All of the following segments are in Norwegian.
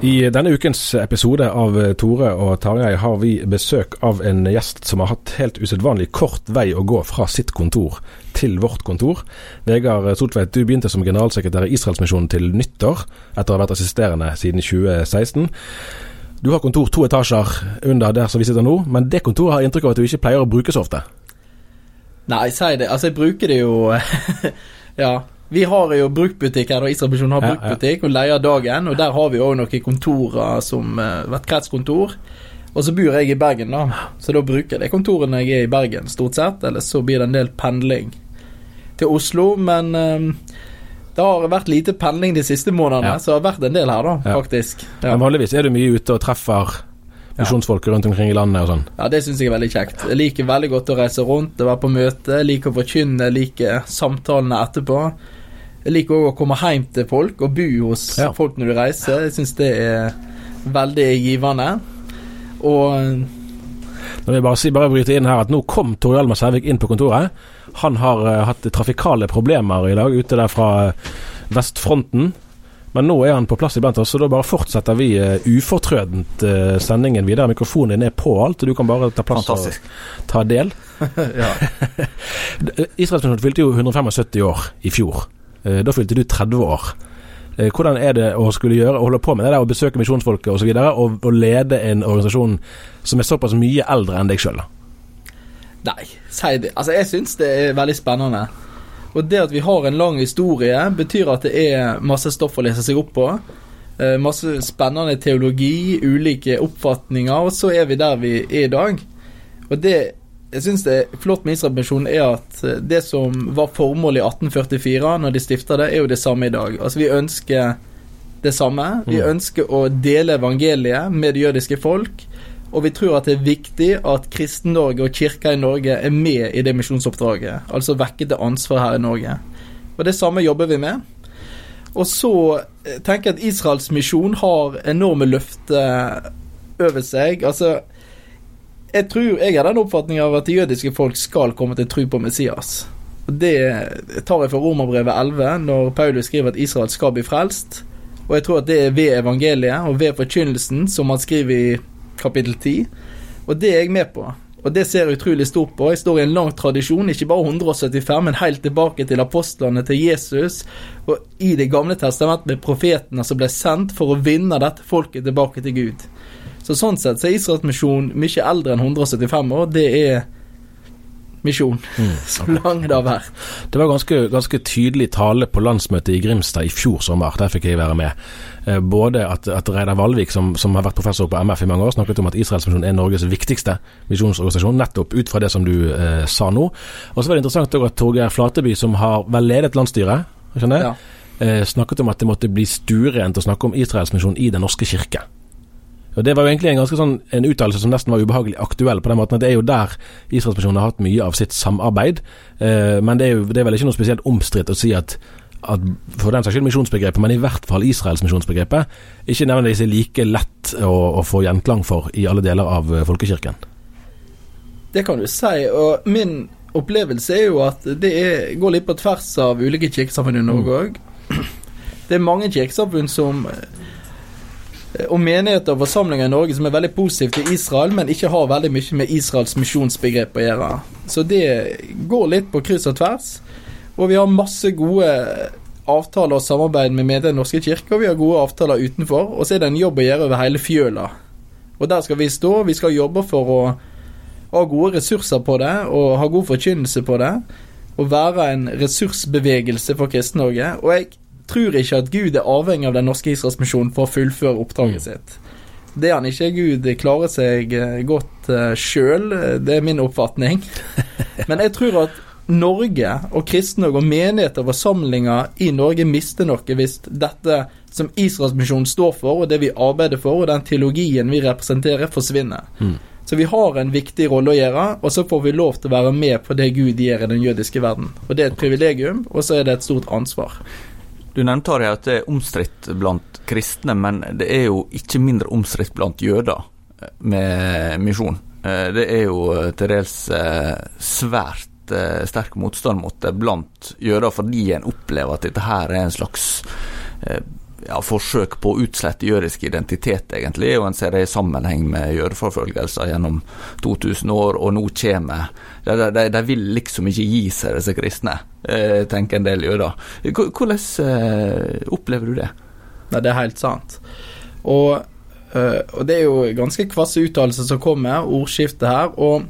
I denne ukens episode av Tore og Tarjei har vi besøk av en gjest som har hatt helt usedvanlig kort vei å gå fra sitt kontor til vårt kontor. Vegard Soltveit, du begynte som generalsekretær i Israelsmisjonen til nyttår, etter å ha vært assisterende siden 2016. Du har kontor to etasjer under der som vi sitter nå, men det kontoret har inntrykk av at du ikke pleier å bruke så ofte. Nei, si det. Altså, jeg bruker det jo Ja. Vi har jo bruktbutikk her, og Israelsmisjonen har Ja, bruktbutikk og leier dagen. Og der har vi òg noen kontorer som uh, et kretskontor. Og så bor jeg i Bergen, da, så da bruker jeg det kontoret når jeg er i Bergen, stort sett. Eller så blir det en del pendling til Oslo, men eh, det har vært lite pendling de siste månedene, Ja. så det har vært en del her, da, Ja. faktisk. Ja. Men vanligvis er du mye ute og treffer misjonsfolk rundt omkring i landet og sånn. Ja, det syns jeg er veldig kjekt. Jeg liker veldig godt å reise rundt Å være på møte. Liker å forkynne, liker samtalene etterpå. Jeg liker òg å komme hjem til folk og bo hos Ja. folk når du reiser. Jeg syns det er veldig givende. Og Nå vil jeg bare, si, bare bryte inn her at nå kom Tor Hjalmar Sævik inn på kontoret. Han har uh, hatt trafikale problemer i dag ute der fra uh, vestfronten. Men nå er han på plass iblant oss, så da bare fortsetter vi uh, ufortrødent eh, sendingen videre. Mikrofonen din er på alt, og du kan bare ta plass Fantastisk. og ta del. ja. Israelsmisjonen fylte jo 175 år i fjor. Eh, da fylte du 30 år. Eh, hvordan er det å skulle gjøre, holde på med det der, å besøke misjonsfolket osv., og, og, og lede en organisasjon som er såpass mye eldre enn deg sjøl? Nei, si det. Altså, jeg syns det er veldig spennende. Og det at vi har en lang historie, betyr at det er masse stoff å lese seg opp på. Eh, masse spennende teologi, ulike oppfatninger, og så er vi der vi er i dag. Og det jeg syns det er flott med Israelmisjonen, er at eh, det som var formålet i 1844, når de stifta det, er jo det samme i dag. Altså, vi ønsker det samme. Vi Mm. ønsker å dele evangeliet med det jødiske folk. Og vi tror at det er viktig at Kristen-Norge og kirka i Norge er med i det misjonsoppdraget. Altså vekke til ansvar her i Norge. Og det samme jobber vi med. Og så eh, tenker jeg at Israels misjon har enorme løfter over seg. Altså, jeg tror jeg har den oppfatning av at det jødiske folk skal komme til tro på Messias. Det tar jeg fra Romerbrevet 11, når Paulus skriver at Israel skal bli frelst. Og jeg tror at det er ved evangeliet og ved forkynnelsen, som han skriver i kapittel 10. Og det er jeg med på. Og det ser jeg utrolig stort på. Jeg står i en lang tradisjon, ikke bare 175, men helt tilbake til apostlene, til Jesus, og i Det gamle testamentet med profetene som ble sendt for å vinne dette folket tilbake til Gud. Så sånn sett så er Israels misjon mye eldre enn 175 år. Det er misjon, så lang det har vært. Det var ganske, ganske tydelig tale på landsmøtet i Grimstad i fjor sommer. Der fikk jeg være med. Eh, Både at, at Reidar Valvik, som, som har vært professor på MF i mange år, snakket om at Israels misjon er Norges viktigste misjonsorganisasjon, nettopp ut fra det som du eh, sa nå. Og så var det interessant at Torgeir Flateby, som har vel ledet landsstyret, skjønner jeg, Ja. eh, snakket om at det måtte bli stuerent å snakke om Israels misjon i Den norske kirke. Og Det var jo egentlig en ganske sånn en uttalelse som nesten var ubehagelig aktuell, på den måten at det er jo der Israelsmisjonen har hatt mye av sitt samarbeid. Eh, men det er jo det er vel ikke noe spesielt omstridt å si at, at for den saks skyld misjonsbegrepet, men i hvert fall Israels misjonsbegrepet, ikke nødvendigvis er like lett å, å få gjenklang for i alle deler av eh, folkekirken. Det kan du si. og min opplevelse er jo at det er, går litt på tvers av ulike kirkesamfunn i Norge òg. Det er mange kirkesamfunn som og menigheter og forsamlinger i Norge som er veldig positive til Israel, men ikke har veldig mye med Israels misjonsbegrep å gjøre. Så det går litt på kryss og tvers. Og vi har masse gode avtaler og samarbeid med medlemmer i Norske kirke, og vi har gode avtaler utenfor. Og så er det en jobb å gjøre over hele fjøla. Og der skal vi stå. Vi skal jobbe for å ha gode ressurser på det, og ha god forkynnelse på det. Og være en ressursbevegelse for Kristen-Norge. Og jeg tror ikke at Gud er avhengig av Den norske Israelsmisjonen for å fullføre oppdraget sitt. Det er han ikke. Gud klarer seg eh, godt uh, sjøl, det er min oppfatning. Men jeg tror at Norge og kristne og menigheter og forsamlinger i Norge mister noe hvis dette som Israelsmisjonen står for, og det vi arbeider for, og den teologien vi representerer, forsvinner. Mm. Så vi har en viktig rolle å gjøre, og så får vi lov til å være med på det Gud gjør i den jødiske verden. Og Det er et privilegium, og så er det et stort ansvar. Du nevnte Ari, at det er omstridt blant kristne, men det er jo ikke mindre omstridt blant jøder med misjon. Eh, det er jo til dels eh, svært sterk motstand mot det blant jøder, fordi en opplever at dette her er en slags eh, ja, forsøk på å utslette jødisk identitet, egentlig, og en ser det i sammenheng med jødeforfølgelser gjennom 2000 år, og nå kommer De, de, de vil liksom ikke gi seg, disse kristne, eh, tenker en del jøder. Hvordan eh, opplever du det? Nei, det er helt sant. Og, øh, og det er jo ganske kvasse uttalelser som kommer, ordskiftet her. og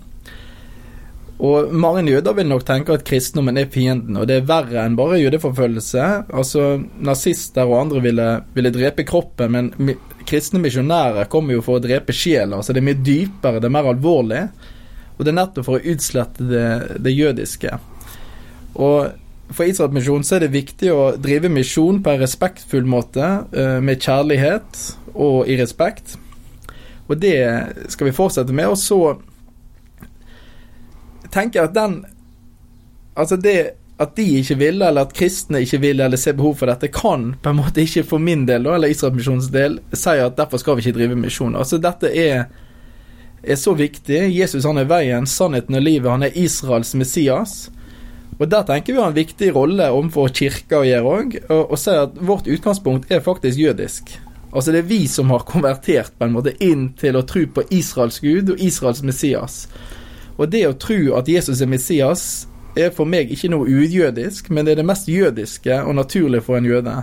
og mange jøder vil nok tenke at kristendommen er fienden, og det er verre enn bare jødeforfølgelse. Altså, Nazister og andre ville, ville drepe kroppen, men kristne misjonærer kommer jo for å drepe sjela. Altså, det er mye dypere, det er mer alvorlig. Og det er nettopp for å utslette det, det jødiske. Og for Israelsmisjonen så er det viktig å drive misjon på en respektfull måte, eh, med kjærlighet og i respekt. Og det skal vi fortsette med. Og så tenker at den Altså det at de ikke ville, eller at kristne ikke ville eller ser behov for dette, kan på en måte ikke for min del, eller Israelmisjonens del, si at derfor skal vi ikke drive misjon. Altså Dette er, er så viktig. Jesus han er veien, sannheten og livet. Han er Israels Messias. Og Der tenker vi har en viktig rolle overfor kirka å gjøre òg, og, og si at vårt utgangspunkt er faktisk jødisk. Altså Det er vi som har konvertert på en måte inn til å tro på Israels Gud og Israels Messias. Og det å tro at Jesus er Messias, er for meg ikke noe ujødisk, men det er det mest jødiske og naturlige for en jøde.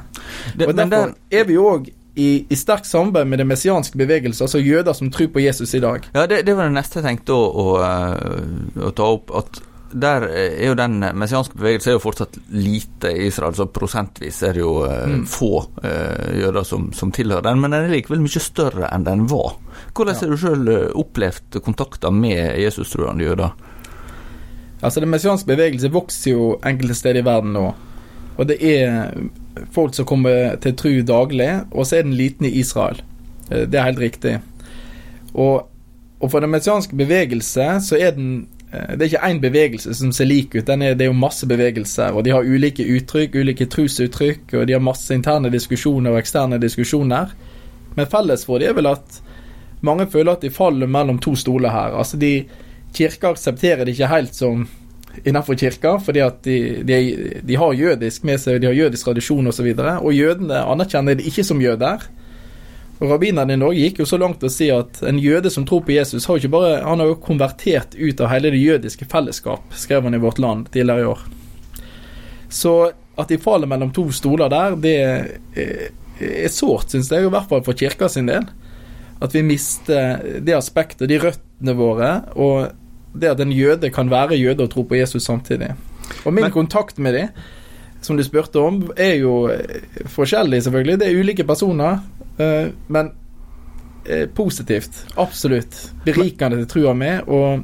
Det, og Derfor er vi òg i, i sterkt samarbeid med den messianske bevegelsen, altså jøder som tror på Jesus i dag. Ja, Det, det var det neste jeg tenkte å, å, å, ta opp. at der er jo den messianske bevegelsen er jo fortsatt lite i Israel, så prosentvis er det jo mm. få uh, jøder som, som, tilhører den, men den er likevel mye større enn den var. Hvordan har du sjøl eh, opplevd kontakter med Jesus-troende jøder? Altså Den messianske bevegelse vokser jo enkelte steder i verden nå. Og det er folk som kommer til tru daglig, og så er den liten i Israel. Eh, det er helt riktig. Og, og for den messianske bevegelse så er den eh, det er ikke én bevegelse som ser lik ut. Er, det er jo masse bevegelser, og de har ulike uttrykk, ulike trosuttrykk, og de har masse interne diskusjoner og eksterne diskusjoner. Men felles for dem er vel at mange føler at de faller mellom to stoler her. Altså de Kirka aksepterer det ikke helt som innenfor kirka, fordi at de, de, de, har jødisk med seg, de har jødisk tradisjon osv. Og, så og jødene anerkjenner det ikke som jøder. Og Rabbinerne i Norge gikk jo så langt å si at en jøde som tror på Jesus, har jo ikke bare, han har jo konvertert ut av hele det jødiske fellesskap, skrev han i Vårt Land tidligere i år. Så at de faller mellom to stoler der, det er sårt, syns jeg, i hvert fall for kirka sin del. At vi mister det aspektet, de røttene våre, og det at en jøde kan være jøde og tro på Jesus samtidig. Og min Men, kontakt med dem, som du spurte om, er jo forskjellig, selvfølgelig. Det er ulike personer, uh, men uh, positivt. Absolutt. Berikende til trua mi. Og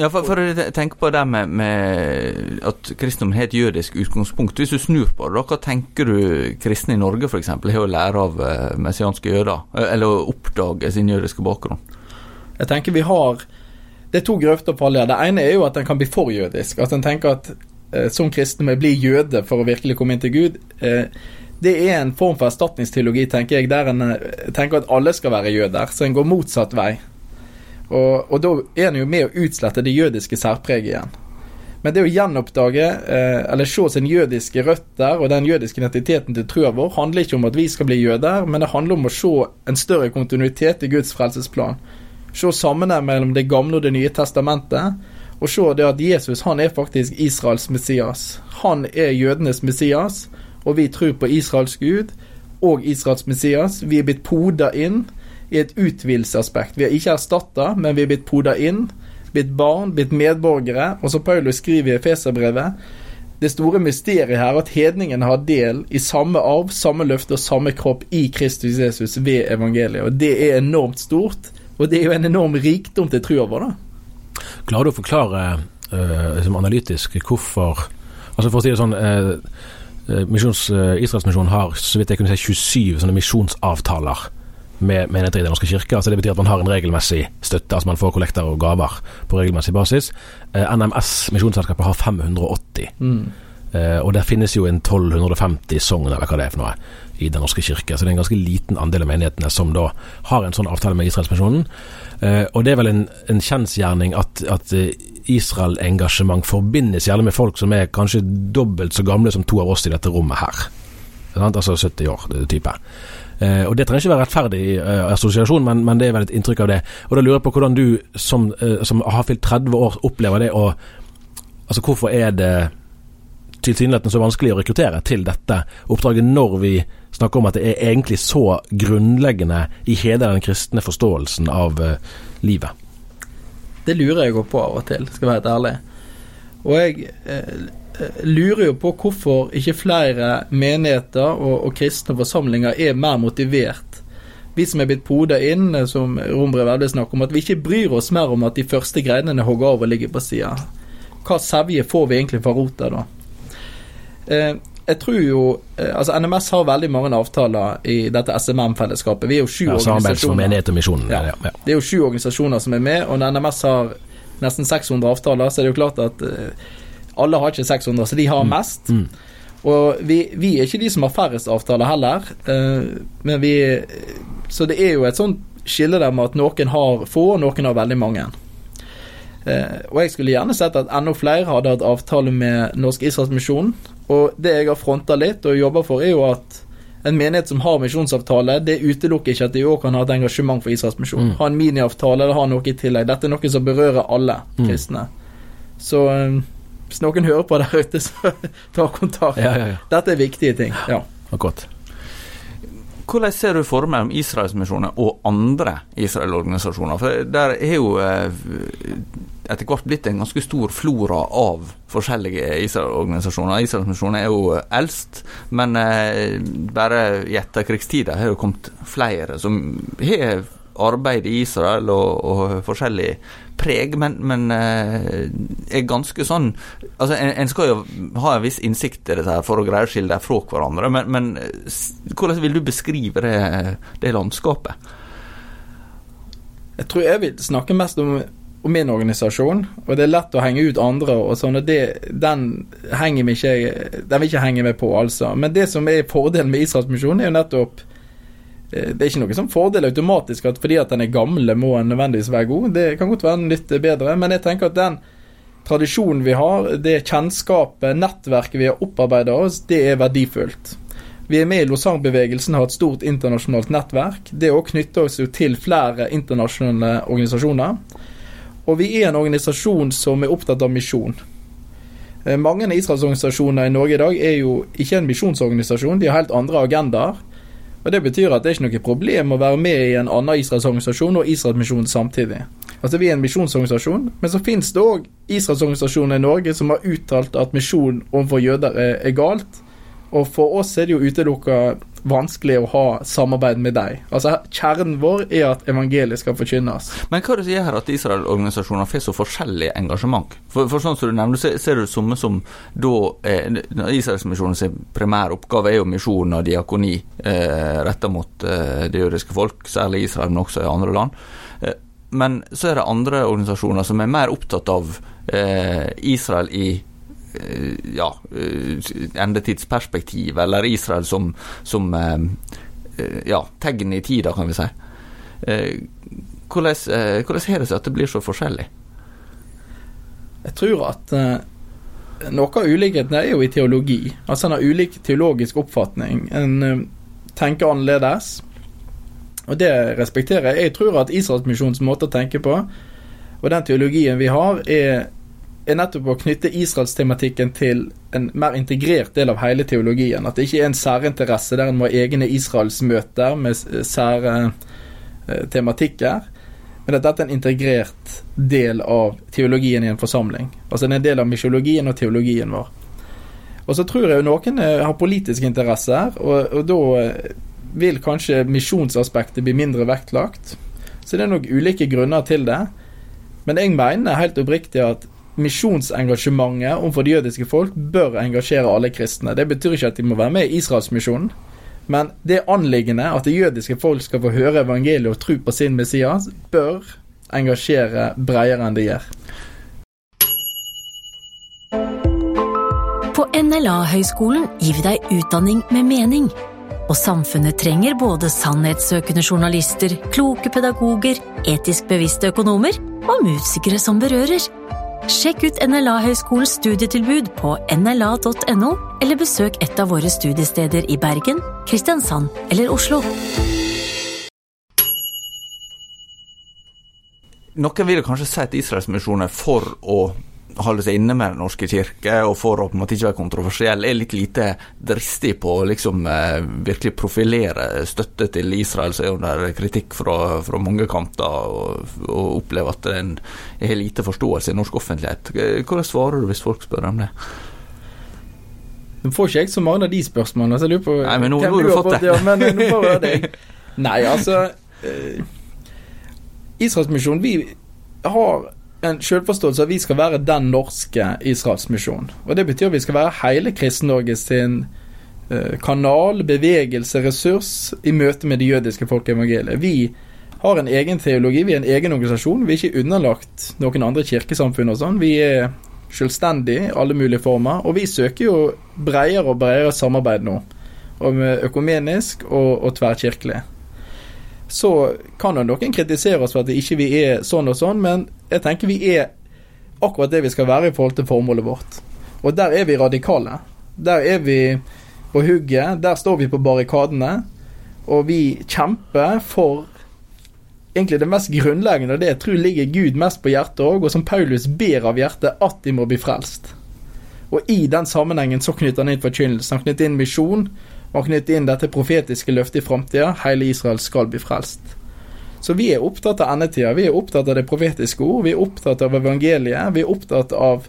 Ja, for, for å tenke på det med, med at kristendommen har et jødisk utgangspunkt. Hvis du snur på det, hva tenker du kristne i Norge f.eks. har å lære av eh, messianske jøder? Eh, eller å oppdage sin jødiske bakgrunn? Jeg tenker vi har Det er to grøfter å falle i. Det ene er jo at en kan bli for jødisk. At en tenker at eh, som kristen må jeg bli jøde for å virkelig komme inn til Gud. Eh, det er en form for erstatningsteologi, tenker jeg, der en eh, tenker at alle skal være jøder. Så en går motsatt vei. Og, og da er en jo med å utslette det jødiske særpreget igjen. Men det å gjenoppdage, eh, eller se sin jødiske røtter og den jødiske identiteten til trua vår, handler ikke om at vi skal bli jøder, men det handler om å se en større kontinuitet i Guds frelsesplan. Se sammenheng mellom Det gamle og Det nye testamentet, og se det at Jesus han er faktisk Israels Messias. Han er jødenes Messias, og vi tror på Israels Gud og Israels Messias. Vi er blitt poda inn i et utvidelsesaspekt. Vi har ikke erstatta, men vi er blitt poda inn, blitt barn, blitt medborgere. Og som Paulus skriver i Efeserbrevet, det store mysteriet her at hedningene har del i samme arv, samme løfte og samme kropp i Kristus Jesus ved evangeliet. Og det er enormt stort, og det er jo en enorm rikdom til trua vår, da. Klarer du å forklare uh, liksom analytisk hvorfor Altså For å si det sånn uh, misjons, uh, Israelsmisjonen har så vidt jeg kunne si 27 sånne misjonsavtaler med menigheter i Den norske kirke. Altså det betyr at man har en regelmessig støtte, altså man får kollekter og gaver på regelmessig basis. NMS misjonsselskapet har 580. Mm. og det finnes jo en 1250 sogn, eller hva det er for noe, i Den norske kirke. Så det er en ganske liten andel av menighetene som da har en sånn avtale med Israelsmisjonen. Uh, og det er vel en, en kjensgjerning at, at Israel-engasjement forbindes gjerne med folk som er kanskje dobbelt så gamle som to av oss i dette rommet her. Altså 70 år, type. Uh, og Det trenger ikke være rettferdig uh, assosiasjon, men, men, det er vel et inntrykk av det. Og Da lurer jeg på hvordan du som, som har fylt 30 år, opplever det. og altså Hvorfor er det tilsynelatende så vanskelig å rekruttere til dette oppdraget når vi snakker om at det er egentlig så grunnleggende i hele den kristne forståelsen av livet? Det lurer jeg òg på av og til, skal jeg være helt ærlig. Og jeg eh, lurer jo på hvorfor ikke flere menigheter og, og kristne forsamlinger er mer motivert. Vi som er blitt poda inn, som Rombrev Velde snakker om, at vi ikke bryr oss mer om at de første greinene hogger av og ligger på sida. Hva sevje får vi egentlig fra rota da? Eh, jeg tror jo eh, altså NMS har veldig mange avtaler i dette SMM-fellesskapet. Vi er jo sju ja, organisasjoner. og. Ja. Ja, Det er jo sju organisasjoner som er med, og når NMS har nesten 600 avtaler, så er det jo klart at uh, alle har ikke 600, så de har mm. mest. Mm. Og vi, vi, er ikke de som har færrest avtaler heller, uh, men vi Så det er jo et sånt skille der med at noen har få, og noen har veldig mange. Uh, og jeg skulle gjerne sett at enda flere hadde hatt avtale med Norsk Israelsmisjon. Og det jeg har fronta litt og jobber for, er jo at en menighet som har misjonsavtale, det utelukker ikke at de òg kan ha et engasjement for Israels misjon. Mm. Ha en miniavtale eller ha noe i tillegg. Dette er noe som berører alle mm. kristne. Så um, hvis noen hører på der ute, så ta kontakt. Ja, ja, ja. Dette er viktige ting. Ja. Akkurat. Hvordan ser du for mellom Israelsmisjonen og andre Israel-organisasjoner? For der er jo eh, etter hvert blitt en ganske stor flora av forskjellige Israel-organisasjoner. Israel-organisasjoner er jo eldst, men eh, bare i etterkrigstida har det kommet flere som har arbeid i Israel og, og forskjellig preg, men, men eh, er ganske sånn Altså, en, en, skal jo ha en viss innsikt i dette her for å greie å skille dem fra hverandre, men, men, hvordan vil du beskrive det, det landskapet? Jeg tror jeg vil snakke mest om og min organisasjon, og det er lett å henge ut andre og sånn, og det, den henger vi ikke Den vil ikke henge med på, altså. Men det som er fordelen med Israelsmisjonen, er jo nettopp Det er ikke noe sånn fordel automatisk at fordi at den er gammel, må den nødvendigvis være god. Det kan godt være litt bedre, men jeg tenker at den tradisjonen vi har, det kjennskapet, nettverket vi har opparbeida oss, det er verdifullt. Vi er med i Lausanne-bevegelsen, har et stort internasjonalt nettverk. Det òg knytter oss jo til flere internasjonale organisasjoner. Og vi er en organisasjon som er opptatt av misjon. Eh, mange av Israels organisasjoner i Norge i dag er jo ikke en misjonsorganisasjon, de har helt andre agendaer. Og Det betyr at det er ikke noe problem å være med i en annen Israelsorganisasjon og Israelsmisjonen samtidig. Altså Vi er en misjonsorganisasjon, men så finnes det òg Israelsorganisasjoner i Norge som har uttalt at misjon overfor jøder er, er, galt. Og for oss er det jo utelukka vanskelig å ha samarbeid med deg. Altså Kjernen vår er at evangeliet skal forkynnes. Men hva er det som gjør at Israel-organisasjoner får så forskjellig engasjement? For, for sånn som du nevner, ser, ser du det samme som da eh, Israelsmisjonens primære oppgave er jo misjon og diakoni eh, retta mot eh, det jødiske folk, særlig Israel, men også i andre land. Eh, men så er det andre organisasjoner som er mer opptatt av eh, Israel i ja, eh, endetidsperspektiv, eller Israel som, som eh, ja, tegn i tida, kan vi si. Hvordan, hvordan har det seg at det blir så forskjellig? Jeg tror at noe av ulikheten er jo i teologi. Altså En har ulik teologisk oppfatning. En tenker annerledes. Og det respekterer jeg. Jeg tror at Israelsmisjonens måte å tenke på, og den teologien vi har, er er nettopp å knytte Israelstematikken til en mer integrert del av hele teologien. At det ikke er en særinteresse der en må ha egne israelsmøter med sære eh, tematikker. Men at dette er en integrert del av teologien i en forsamling. Altså det er en del av misjologien og teologien vår. Og så tror jeg jo noen eh, har politiske interesser, og, og da eh, vil kanskje misjonsaspektet bli mindre vektlagt. Så det er nok ulike grunner til det. Men jeg mener helt oppriktig at misjonsengasjementet overfor det jødiske folk bør engasjere alle kristne. Det betyr ikke at de må være med i Israelsmisjonen, men det anliggende at det jødiske folk skal få høre evangeliet og tro på sin Messias, bør engasjere bredere enn det gjør. På NLA-høgskolen gir vi deg utdanning med mening. Og samfunnet trenger både sannhetssøkende journalister, kloke pedagoger, etisk bevisste økonomer og musikere som berører. Sjekk ut NLA-høgskolens studietilbud på nla.no, eller besøk et av våre studiesteder i Bergen, Kristiansand eller Oslo. Noen vil kanskje si at Israelsmisjonen for å holde seg inne med Den norske kirke, og for å på en måte ikke være kontroversiell, er litt lite dristig på å liksom eh, virkelig profilere støtte til Israel, som er under kritikk fra, fra mange kanter, og, og opplever at en har lite forståelse i norsk offentlighet. Hvordan svarer du hvis folk spør om det? Nå får ikke jeg så mange av de spørsmålene, så jeg lurer på Nei, men nå, nå har du fått det. Ja, men nå får jeg deg. Nei, altså eh, Israelsmisjonen, vi har en selvforståelse at vi skal være den norske Israels misjon. Og det betyr at vi skal være hele Kristen-Norge sin uh, kanal, bevegelse, ressurs i møte med det jødiske folkeevangeliet. Vi har en egen teologi, vi er en egen organisasjon. Vi er ikke underlagt noen andre kirkesamfunn og sånn. Vi er selvstendige i alle mulige former, og vi søker jo bredere og bredere samarbeid nå. Om økumenisk og, og tverrkirkelig så kan jo noen kritisere oss for at ikke vi er sånn og sånn, men jeg tenker vi er akkurat det vi skal være i forhold til formålet vårt. Og der er vi radikale. Der er vi på hugget. Der står vi på barrikadene. Og vi kjemper for egentlig det mest grunnleggende, og det jeg tror ligger Gud mest på hjertet òg, og som Paulus ber av hjertet, at de må bli frelst. Og i den sammenhengen så knytter han inn forkynnelse. Han knytter inn misjon, og knytte inn dette profetiske løftet i framtida. Hele Israel skal bli frelst. Så vi er opptatt av endetida. Vi er opptatt av det profetiske ord. Vi er opptatt av evangeliet. Vi er opptatt av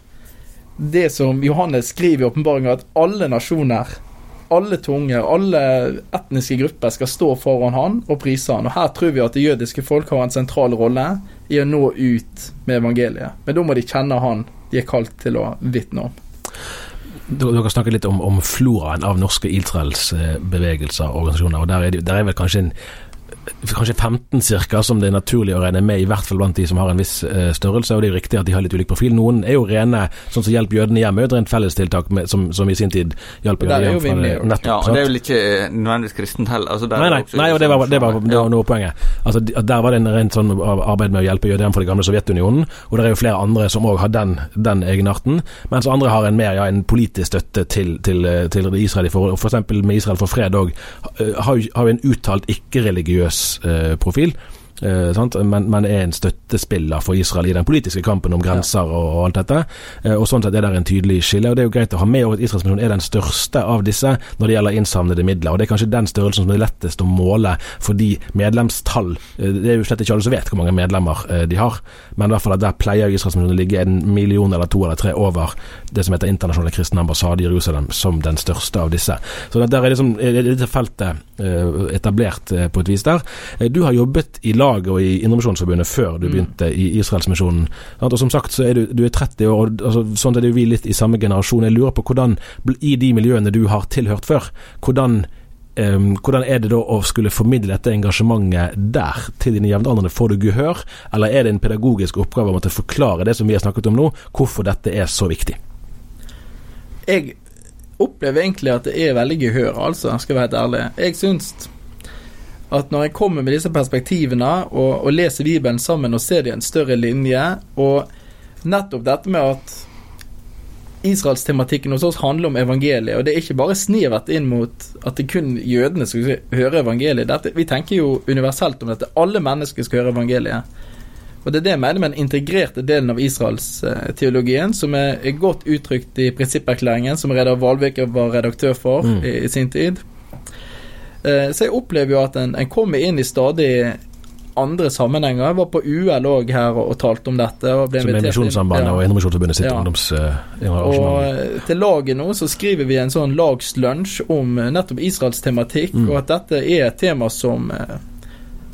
det som Johannes skriver i åpenbaringa, at alle nasjoner, alle tunger, alle etniske grupper skal stå foran han og prise han. Og her tror vi at det jødiske folk har en sentral rolle i å nå ut med evangeliet. Men da må de kjenne han de er kalt til å vitne om. Dere snakket litt om, om floraen av norske Israelsbevegelser og organisasjoner. og Der er, det, der er vel kanskje en kanskje 15 cirka, som det er naturlig å regne med, i hvert fall blant de som har en viss uh, størrelse. og Det er jo riktig at de har litt ulik profil. Noen er jo rene, sånn som Hjelp jødene hjem, er jo et rent fellestiltak med, som, som, i sin tid hjalp jødene hjem. Fra nettopp, ja, og det er vel ikke eh, nødvendigvis kristent heller. Altså, nei, nei, nei, og det var, det var, det var noe poenget. Altså, der var det en rent sånn arbeid med å hjelpe jødene hjem fra det gamle Sovjetunionen, og det er jo flere andre som òg har den, den egenarten, mens andre har en mer ja, en politisk støtte til, til, til Israel. For, for eksempel med Israel for fred òg, har jo en uttalt ikke-religiøs uh, profil. eh, sant? Men, men er en støttespiller for Israel i den politiske kampen om grenser og, og alt dette. Eh, og Sånn sett er det en tydelig skille. og Det er jo greit å ha med at Israels misjon er den største av disse når det gjelder innsamlede midler. og Det er kanskje den størrelsen som er lettest å måle fordi medlemstall eh, Det er jo slett ikke alle som vet hvor mange medlemmer eh, de har, men i hvert fall at der pleier Israels misjon å ligge en million eller to eller tre over det som heter Internasjonale kristne ambassade i Jerusalem, som den største av disse. Så der er liksom er dette feltet eh, etablert på et vis der. Du har jobbet i laget og i Indremisjonsforbundet før du mm. begynte i Israelsmisjonen. Og som sagt så er du, du er 30 år, og altså, sånn er det vi litt i samme generasjon. Jeg lurer på hvordan, i de miljøene du har tilhørt før, hvordan Um, hvordan er det da å skulle formidle dette engasjementet der til dine jevnaldrende? Får du gehør, eller er det en pedagogisk oppgave å måtte forklare det som vi har snakket om nå, hvorfor dette er så viktig? Jeg opplever egentlig at det er veldig gehør, altså, skal jeg være helt ærlig. Jeg syns at når jeg kommer med disse perspektivene og, og leser Bibelen sammen og ser det i en større linje, og nettopp dette med at Israelstematikken hos oss handler om evangeliet, og det er ikke bare snevert inn mot at det kun jødene skal høre evangeliet. Dette, vi tenker jo universelt om dette. Alle mennesker skal høre evangeliet. Og Det er det jeg mener med den integrerte delen av Israelsteologien, som er, godt uttrykt i prinsipperklæringen, som Reidar Valvik var redaktør for mm. i, i, sin tid. Eh, så jeg opplever jo at en, en kommer inn i stadig andre sammenhenger. Jeg var på UL òg her og, og talte om dette. Og Som er Misjonssambandet ja. og Indremisjonsforbundet sitt ja. ungdoms... Uh, og til laget nå så skriver vi en sånn lagslunsj om nettopp Israels tematikk, mm. og at dette er et tema som,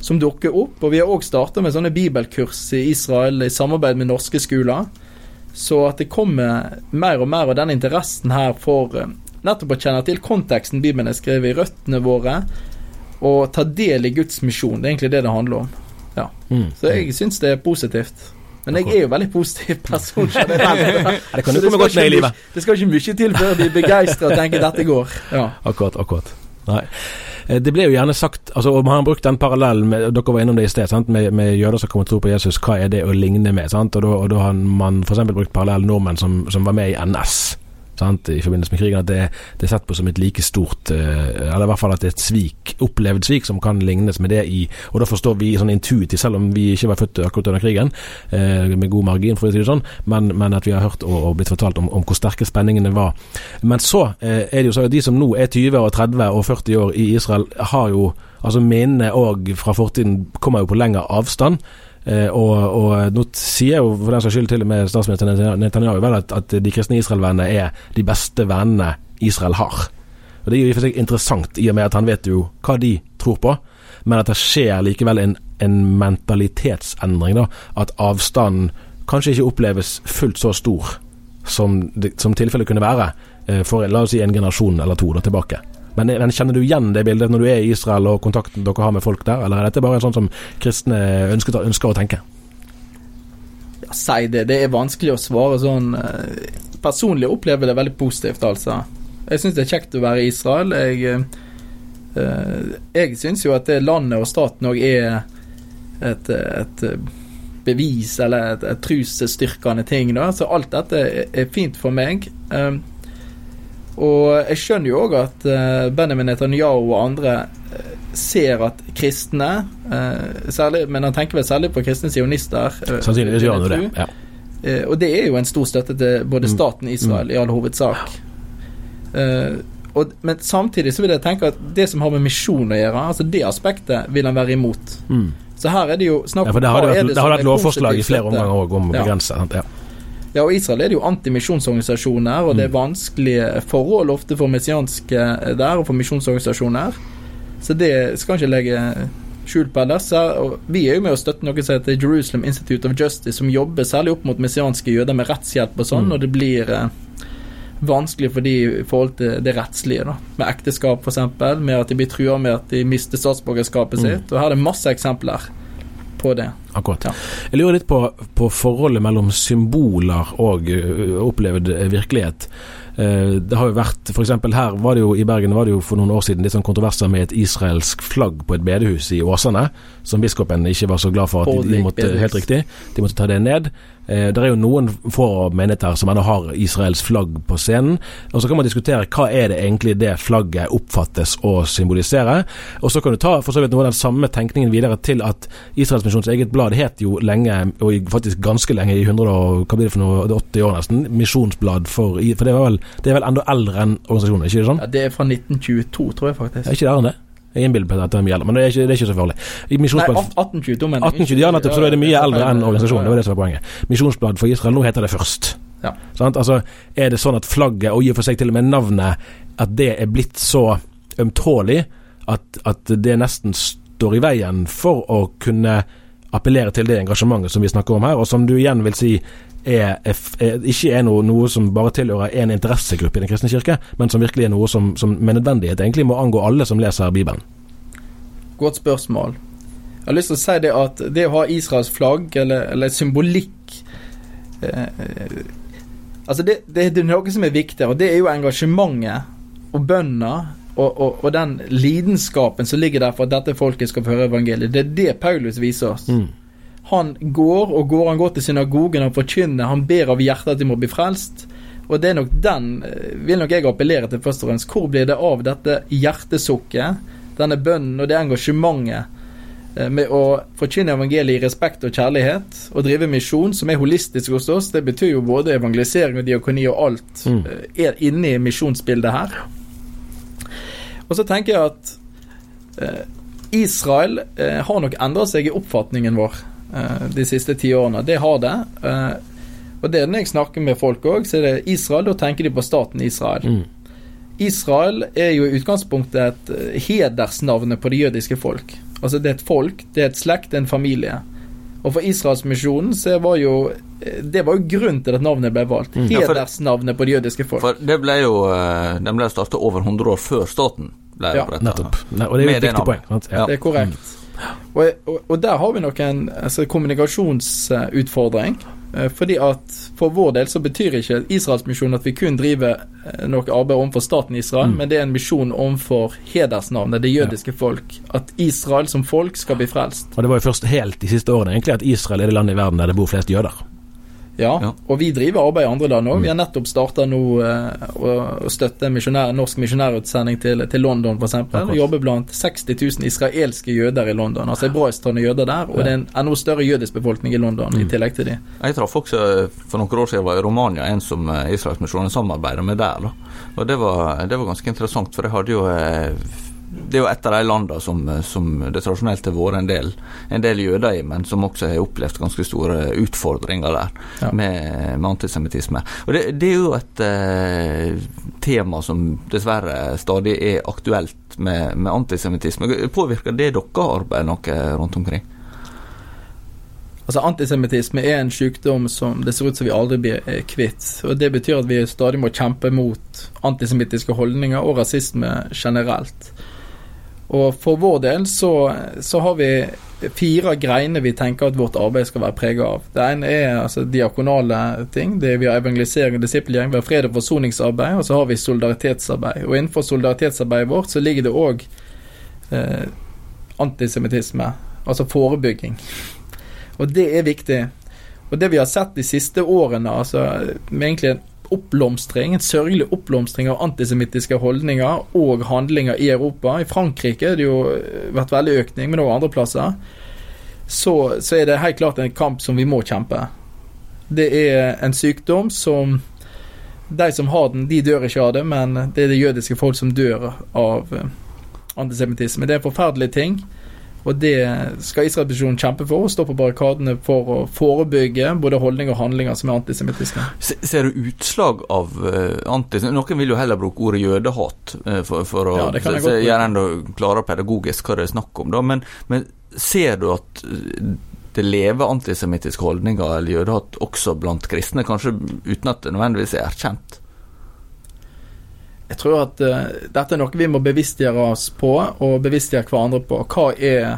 som dukker opp. Og vi har òg starta med sånne bibelkurs i Israel i samarbeid med norske skoler. Så at det kommer mer og mer av den interessen her for nettopp å kjenne til konteksten Bibelen er skrevet i, røttene våre, og ta del i Guds misjon. Det er egentlig det det handler om. Ja. Mm. Så jeg syns det er positivt. Men jeg er jo veldig positiv person generelt. det kan du komme godt med i livet. Det skal ikke mye til før de er begeistra og tenker dette går. Ja. Akkurat, akkurat. Nei. Eh, det ble jo gjerne sagt altså, og Man har brukt den parallellen med, Dere var innom det i sted, sant? Med, med jøder som kommer til å tro på Jesus. Hva er det å ligne med? Sant? Og Da, har man f.eks. brukt parallellen nordmenn som, som var med i NS sant, i forbindelse med krigen, at det, det, er sett på som et like stort eh, Eller i hvert fall at det er et svik, opplevd svik, som kan lignes med det i Og da forstår vi sånn intuitivt, selv om vi ikke var født akkurat under krigen, eh, med god margin, for å si det sånn, men, men at vi har hørt og, og blitt fortalt om, om, hvor sterke spenningene var. Men så eh, er det jo sånn at de som nå er 20 og 30 og 40 år i Israel, har jo Altså minnene òg fra fortiden kommer jo på lengre avstand. Eh, og, og, nå sier jo for den saks skyld til og med statsminister Netanyahu vel at, at de kristne Israel-vennene er de beste vennene Israel har. Og Det er jo i og for seg interessant, i og med at han vet jo hva de tror på, men at det skjer likevel en, en mentalitetsendring. da, At avstanden kanskje ikke oppleves fullt så stor som, som tilfellet kunne være eh, for la oss si en generasjon eller to da, tilbake. Men, men, kjenner du igjen det bildet når du er i Israel og kontakten dere har med folk der, eller er dette bare en sånn som kristne ønsker, ønsker å tenke? Ja, Si det. Det er vanskelig å svare sånn. Eh, personlig opplever det veldig positivt, altså. Jeg syns det er kjekt å være i Israel. Jeg, uh, jeg syns jo at det landet og staten òg er et, et, bevis, eller et, et trusstyrkende ting. Da. Så alt dette er fint for meg. Og jeg skjønner jo òg at uh, Benjamin Netanyahu og andre uh, ser at kristne uh, særlig, Men han tenker vel særlig på kristne sionister. Sannsynligvis gjør han det. Ja. og det er jo en stor støtte til både mm. staten Israel mm. i all hovedsak. Og, men samtidig så vil jeg tenke at det som har med misjon å gjøre, altså det aspektet vil han være imot. Mm. Så her er det jo snakk om ja, hva er det Det har vært lovforslag i flere omganger òg om å begrense. Ja. Ja, og Israel er det jo antimisjonsorganisasjoner, og det er mm. vanskelige forhold ofte for messianske der og for misjonsorganisasjoner. Så det skal ikke legge skjul på ellers. Vi er jo med å støtte noe som heter Jerusalem Institute of Justice, som jobber særlig opp mot messianske jøder med rettshjelp og sånn, mm. og det blir eh, vanskelig for de i forhold til det rettslige, da. Med ekteskap, f.eks., med at de blir trua med at de mister statsborgerskapet mm. sitt. Og her er det masse eksempler på det. akkurat. Jeg lurer litt på, på forholdet mellom symboler og opplevd virkelighet. Eh, Det har jo vært, for eksempel her var det jo i Bergen var det jo for noen år siden litt sånn kontroverser med et israelsk flagg på et bedehus i Åsane, som biskopen ikke var så glad for at de, de måtte, bedehus. helt riktig, de måtte ta det ned. Eh, Det er jo noen få menigheter som ennå har Israels flagg på scenen. Og Så kan man diskutere hva er det egentlig det flagget oppfattes å symbolisere. Og så kan du ta for så vidt noe av den samme tenkningen videre til at Israels Misjons eget blad het jo lenge, og faktisk ganske lenge, i 100 og, hva blir det for noe, er 80 år nesten, misjonsblad for For det, var vel, det er vel enda eldre enn organisasjonen, ikke det sånn? Ja, det er fra 1922, tror jeg faktisk. Er ikke det enn det? Innbiller meg at det er mye eldre, men det er ikke, det er ikke så farlig. Misjonsblad 1822, mener jeg. 1820, ja nettopp, så da er det mye eldre enn organisasjonen. Det var det som var poenget. Misjonsblad for Israel, nå heter det Først. Ja. Sant? Altså, er det sånn at flagget, og i og for seg til og med navnet, at det er blitt så ømtålig at, at det nesten står i veien for å kunne appellere til det engasjementet som vi snakker om her, og som du igjen vil si er, er, er, ikke er noe, noe som bare tilhører én interessegruppe i Den kristne kirke, men som virkelig er noe som, som med nødvendighet egentlig må angå alle som leser Bibelen. Godt spørsmål. Jeg har lyst til å si det at det å ha Israels flagg, eller, eller symbolikk eh, eh, Altså, det, det, det er noe som er viktig, og det er jo engasjementet og bønna og, og, og den lidenskapen som ligger der for at dette folket skal få høre evangeliet. Det er det Paulus viser oss. Mm. Han går, og går han går til synagogen, han forkynner, han ber av hjertet at de må bli frelst. Og det er nok den eh, vil nok jeg appellere til først og fremst. Hvor blir det av dette hjertesukket, denne bønnen og det engasjementet eh, med å forkynne evangeliet i respekt og kjærlighet, og drive misjon, som er holistisk hos oss? Det betyr jo både evangelisering og diakoni og alt Mm. eh, er inne i misjonsbildet her. Og så tenker jeg at Israel har nok endret seg i oppfatningen vår de siste ti årene. Det har det. Eh, og det er når jeg snakker med folk òg, så er det Israel, da tenker de på staten Israel. Mm. Israel er jo i utgangspunktet et eh, hedersnavnet på det jødiske folk. Altså det er et folk, det er et slekt, det er en familie. Og for Israelsmisjonen så var jo eh, Det var jo grunnen til at navnet ble valgt. Mm. Hedersnavnet på det jødiske folk. For det ble jo eh, Den ble starta over 100 år før staten ble Ja, opprettet. Nettopp. Nei, og det er jo et viktig poeng. Ja. Det er korrekt. Og, og, og der har vi nok en altså, kommunikasjonsutfordring. Eh, Fordi at for vår del så betyr ikke Israelsmisjonen at vi kun driver eh, noe arbeid overfor staten Israel, Mm. men det er en misjon overfor hedersnavnet, det jødiske folk. At Israel som folk skal bli frelst. Og det var jo først helt de siste årene egentlig at Israel er det landet i verden der det bor flest jøder. Ja, Ja. og vi driver arbeid i andre land òg. Vi har nettopp starta nå eh, å, støtte misjonær, norsk misjonærutsending til, til London, f.eks. Og jobber blant 60 000 israelske jøder i London. Altså hebraisktalende jøder der, og det er en enda større jødisk befolkning i London i Mm. tillegg til de. Jeg traff også eh, for noen år siden var i Romania en som eh, Israelsmisjonen samarbeider med der. da. Og det var, det var ganske interessant, for jeg hadde jo eh, Det er jo et av de landene som, eh, som det tradisjonelt har vært en del, en del jøder i, men som også har opplevd ganske store utfordringer der Ja. med, med antisemittisme. Og det, det er jo et eh, tema som dessverre stadig er aktuelt med, med antisemittisme. Påvirker det dere arbeid noe rundt omkring? Altså Antisemittisme er en sykdom som det ser ut som vi aldri blir eh, kvitt. og Det betyr at vi stadig må kjempe mot antisemittiske holdninger og rasisme generelt. Og For vår del så, så har vi fire greiner vi tenker at vårt arbeid skal være preget av. Det ene er altså diakonale ting. det er Vi har evangelisering og disippelgjeng. Vi har fred- og forsoningsarbeid, og så har vi solidaritetsarbeid. Og Innenfor solidaritetsarbeidet vårt så ligger det òg eh, antisemittisme, altså forebygging. Og det er viktig. Og det vi har sett de siste årene, altså med egentlig en oppblomstring, en sørgelig oppblomstring av antisemittiske holdninger og handlinger i Europa. I Frankrike har det jo vært veldig økning, men også andre plasser. Så, så er det helt klart en kamp som vi må kjempe. Det er en sykdom som De som har den, de dør ikke av det, men det er det jødiske folk som dør av eh, antisemittisme. Det er en forferdelig ting. Og det skal Israel-misjonen kjempe for, og stå på barrikadene for å forebygge både holdninger og handlinger som er antisemittiske. Ser du utslag av uh, antisemittisme? Noen vil jo heller bruke ordet jødehat eh, for, for å Ja, gjøre enda klarere pedagogisk hva det er snakk om. Da. Men, men ser du at eh, det lever antisemittiske holdninger eller jødehat også blant kristne, kanskje uten at det nødvendigvis er erkjent? Jeg tror at uh, dette er noe vi må bevisstgjøre oss på, og bevisstgjøre hverandre på. Hva er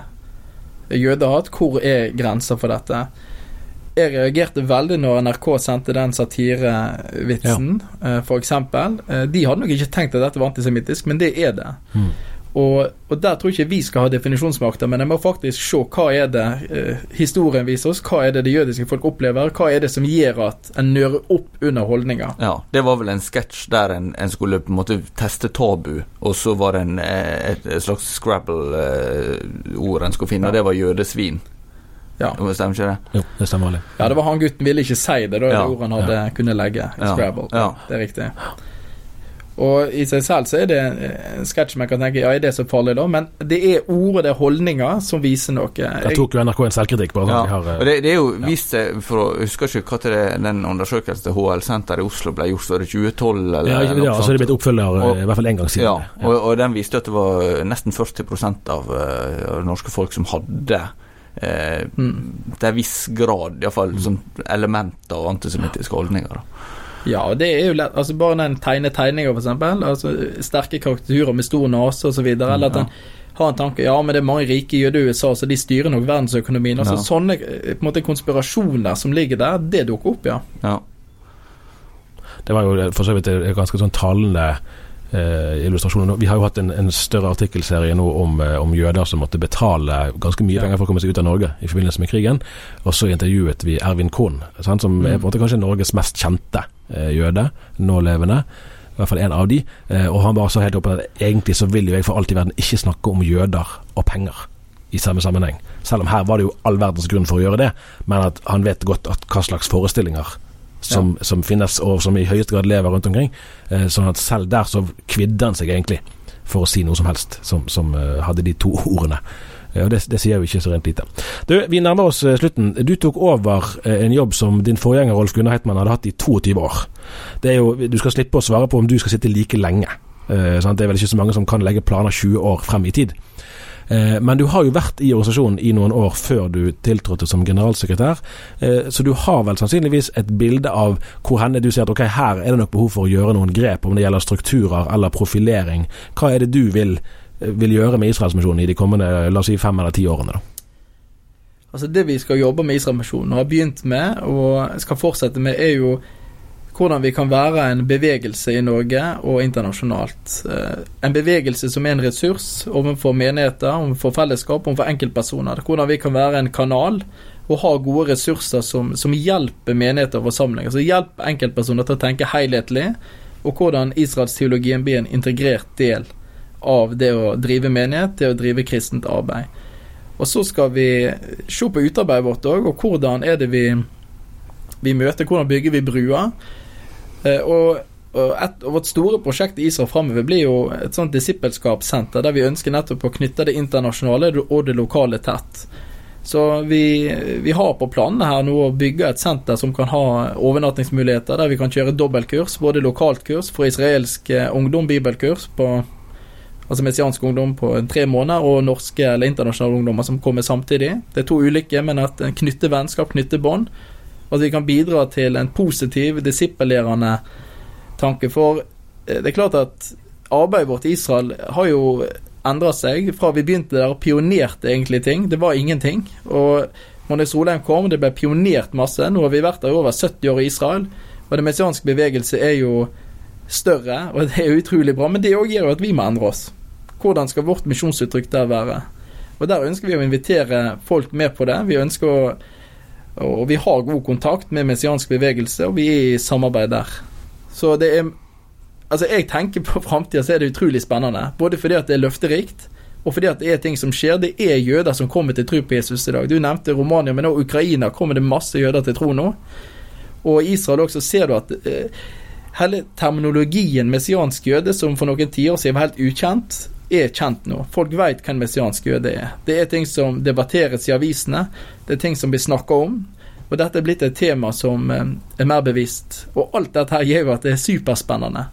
jødehat. Hvor er grensa for dette? Jeg reagerte veldig når NRK sendte den satirevitsen, ja. for eksempel. De hadde nok ikke tenkt at dette var antisemittisk, men det er det. Mm. Og, og, der tror jeg ikke vi skal ha definisjonsmakta, men jeg må faktisk se hva er det eh, historien viser oss, hva er det det jødiske folk opplever, hva er det som gjør at en nører opp under holdninger. Ja, det var vel en sketsj der en, en, skulle på en måte teste tabu, og så var det en, eh, et, et slags Scrabble-ord en skulle finne, og det var jødesvin. Ja. Stemmer ikke det? Jo, det stemmer. Det. Ja, det var han gutten ville ikke si det, da ja. det ordet han hadde ja. kunnet legge i Scrabble. Ja. Det er riktig. Og i seg selv så er det en sketsj man kan tenke ja, er det så farlig, da? Men det er ordet, det er holdninger, som viser noe. Der tok jo NRK en selvkritikk. bare ja. har, og det, det, er jo ja. vist for å husker ikke hva det, den undersøkelsen til HL Senter i Oslo ble gjort, var det 2012 eller ja, ja, så er det blitt oppfølger og, i hvert fall en gang siden. Ja, og, og, den viste at det var nesten 40% av uh, norske folk som hadde eh, mm. til en viss grad, iallfall, mm. som elementer av antisemittiske holdninger. da. Ja, det er jo lett. Altså Bare den tegne tegninger, f.eks. Altså, sterke karakterer med stor nese osv. Eller at en har en tanke Ja, men det er mange rike jøder i USA, så de styrer nok verdensøkonomien. Altså ja. Sånne eh, på en måte konspirasjoner som ligger der, det dukker opp, ja. ja. Det var jo for så vidt et ganske sånn talende eh, illustrasjoner. Vi har jo hatt en, en større artikkelserie nå om, eh, om, jøder som måtte betale ganske mye penger for å komme seg ut av Norge i forbindelse med krigen. Og så intervjuet vi Ervin Kohn, som mm. er på en måte kanskje Norges mest kjente eh, jøde, nå levende. I hvert fall en av de. Eh, og han bare sa helt opp at egentlig så vil jo jeg for alt i verden ikke snakke om jøder og penger i samme sammenheng. Selv om her var det jo all verdens grunn for å gjøre det, men at han vet godt at hva slags forestillinger som, ja. som, finnes, og som i høyeste grad lever rundt omkring. Eh, sånn at selv der så kvidde han seg egentlig for å si noe som helst som, som uh, hadde de to ordene. Og det, det, sier jo ikke så rent lite. Du, vi nærmer oss uh, slutten. Du tok over en jobb som din forgjenger Rolf Gunnar Heitmann hadde hatt i 22 år. Det er jo, du skal slippe å svare på om du skal sitte like lenge. Sant? Det er vel ikke så mange som kan legge planer 20 år frem i tid. Eh, men du har jo vært i organisasjonen i noen år før du tiltrådte som generalsekretær, eh, så du har vel sannsynligvis et bilde av hvor henne du ser at ok, her er det nok behov for å gjøre noen grep, om det gjelder strukturer eller profilering. Hva er det du vil, eh, vil gjøre med Israelsmisjonen i de kommende la oss si, fem eller ti årene? da? Altså Det vi skal jobbe med Israelsmisjonen, og har begynt med og skal fortsette med, er jo hvordan vi kan være en bevegelse i Norge og internasjonalt. Eh, en bevegelse som er en ressurs overfor menigheter, overfor fellesskap, overfor enkeltpersoner. Hvordan vi kan være en kanal og ha gode ressurser som, som hjelper menigheter og forsamlinger. Så hjelper enkeltpersoner til å tenke helhetlig, og hvordan israelsteologien blir en integrert del av det å drive menighet, det å drive kristent arbeid. Og så skal vi se på utarbeidet vårt òg, og hvordan er det vi, vi møter, hvordan bygger vi bruer. Eh, og, og, et, og vårt store prosjekt i Israel framover blir jo et sånt disippelskapssenter, der vi ønsker nettopp å knytte det internasjonale og det lokale tett. Så vi, vi, har på planene her nå å bygge et senter som kan ha overnattingsmuligheter, der vi kan kjøre dobbeltkurs, både lokalt kurs for israelsk eh, ungdom, bibelkurs på altså messiansk ungdom på tre måneder, og norske eller internasjonale ungdommer som kommer samtidig. Det er to ulike, men at knytte vennskap, knytte bånd. Og at vi kan bidra til en positiv, disippelgjørende tanke. For eh, det er klart at arbeidet vårt i Israel har jo endra seg. Fra vi begynte der og pionerte egentlig ting. Det var ingenting. Og Moniz Solheim kom, det ble pionert masse. Nå har vi vært der i over 70 år i Israel. Og den messianske bevegelse er jo større, og det er utrolig bra. Men det òg gjør jo at vi må endre oss. Hvordan skal vårt misjonsuttrykk der være? Og Der ønsker vi å invitere folk med på det. Vi ønsker å og vi har god kontakt med messiansk bevegelse, og vi er i samarbeid der. Så det er Altså, jeg tenker på framtida, så er det utrolig spennende. Både fordi at det er løfterikt, og fordi at det er ting som skjer. Det er jøder som kommer til tro på Jesus i dag. Du nevnte Romania, men også Ukraina kommer det masse jøder til tro nå. Og i Israel også ser du at eh, hele terminologien messiansk jøde, som for noen tiår siden var helt ukjent, er kjent nå. Folk vet hva en messiansk jøde er. Det er ting som debatteres i avisene, det er ting som blir snakka om. Og dette er blitt et tema som eh, er mer bevisst. Og alt dette her gjør at det er superspennende.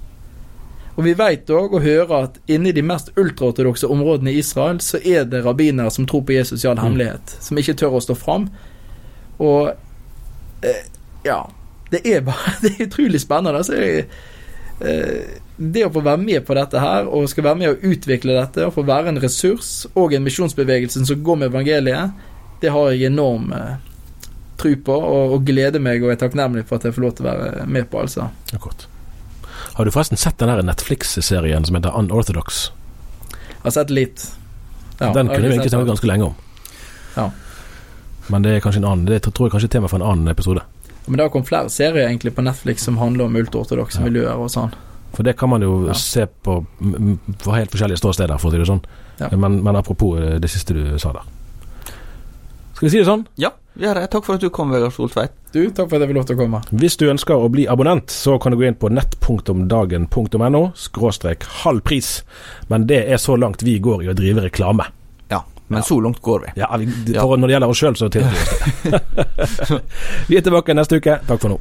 Og vi vet òg og hører at inni de mest ultraortodokse områdene i Israel, så er det rabbinere som tror på Jesus i all mm. hemmelighet, som ikke tør å stå fram. Og eh, ja Det er bare Det er utrolig spennende. Altså, jeg, eh, det å få være med på dette her, og skal være med å utvikle dette, og få være en ressurs og en misjonsbevegelse som går med evangeliet, det har jeg enorm eh, tro på, og, og gleder meg og er takknemlig for at jeg får lov til å være med på, altså. Akkurat. Har du forresten sett den Netflix-serien som heter Unorthodox? Jeg har sett litt. Ja, den kunne vi egentlig snakket ganske lenge om. Ja. Men det er kanskje en annen Det tror jeg kanskje er tema for en annen episode. Men det har kommet flere serier egentlig på Netflix som handler om ultraortodokse Ja. miljøer og sånn. For det kan man jo Ja. se på fra helt forskjellige ståsteder, for å si det sånn. Ja. Men, men apropos eh, det siste du sa der. Skal vi si det sånn? Ja, vi har det. Takk for at du kom, Vegard Soltveit. Du, takk for at jeg fikk lov til å komme. Hvis du ønsker å bli abonnent, så kan du gå inn på nett.dagen.no skråstrek halv pris. Men det er så langt vi går i å drive reklame. Ja, men så langt går vi. Ja, for når det gjelder oss sjøl, så tilbyr vi oss det. vi er tilbake neste uke. Takk for nå.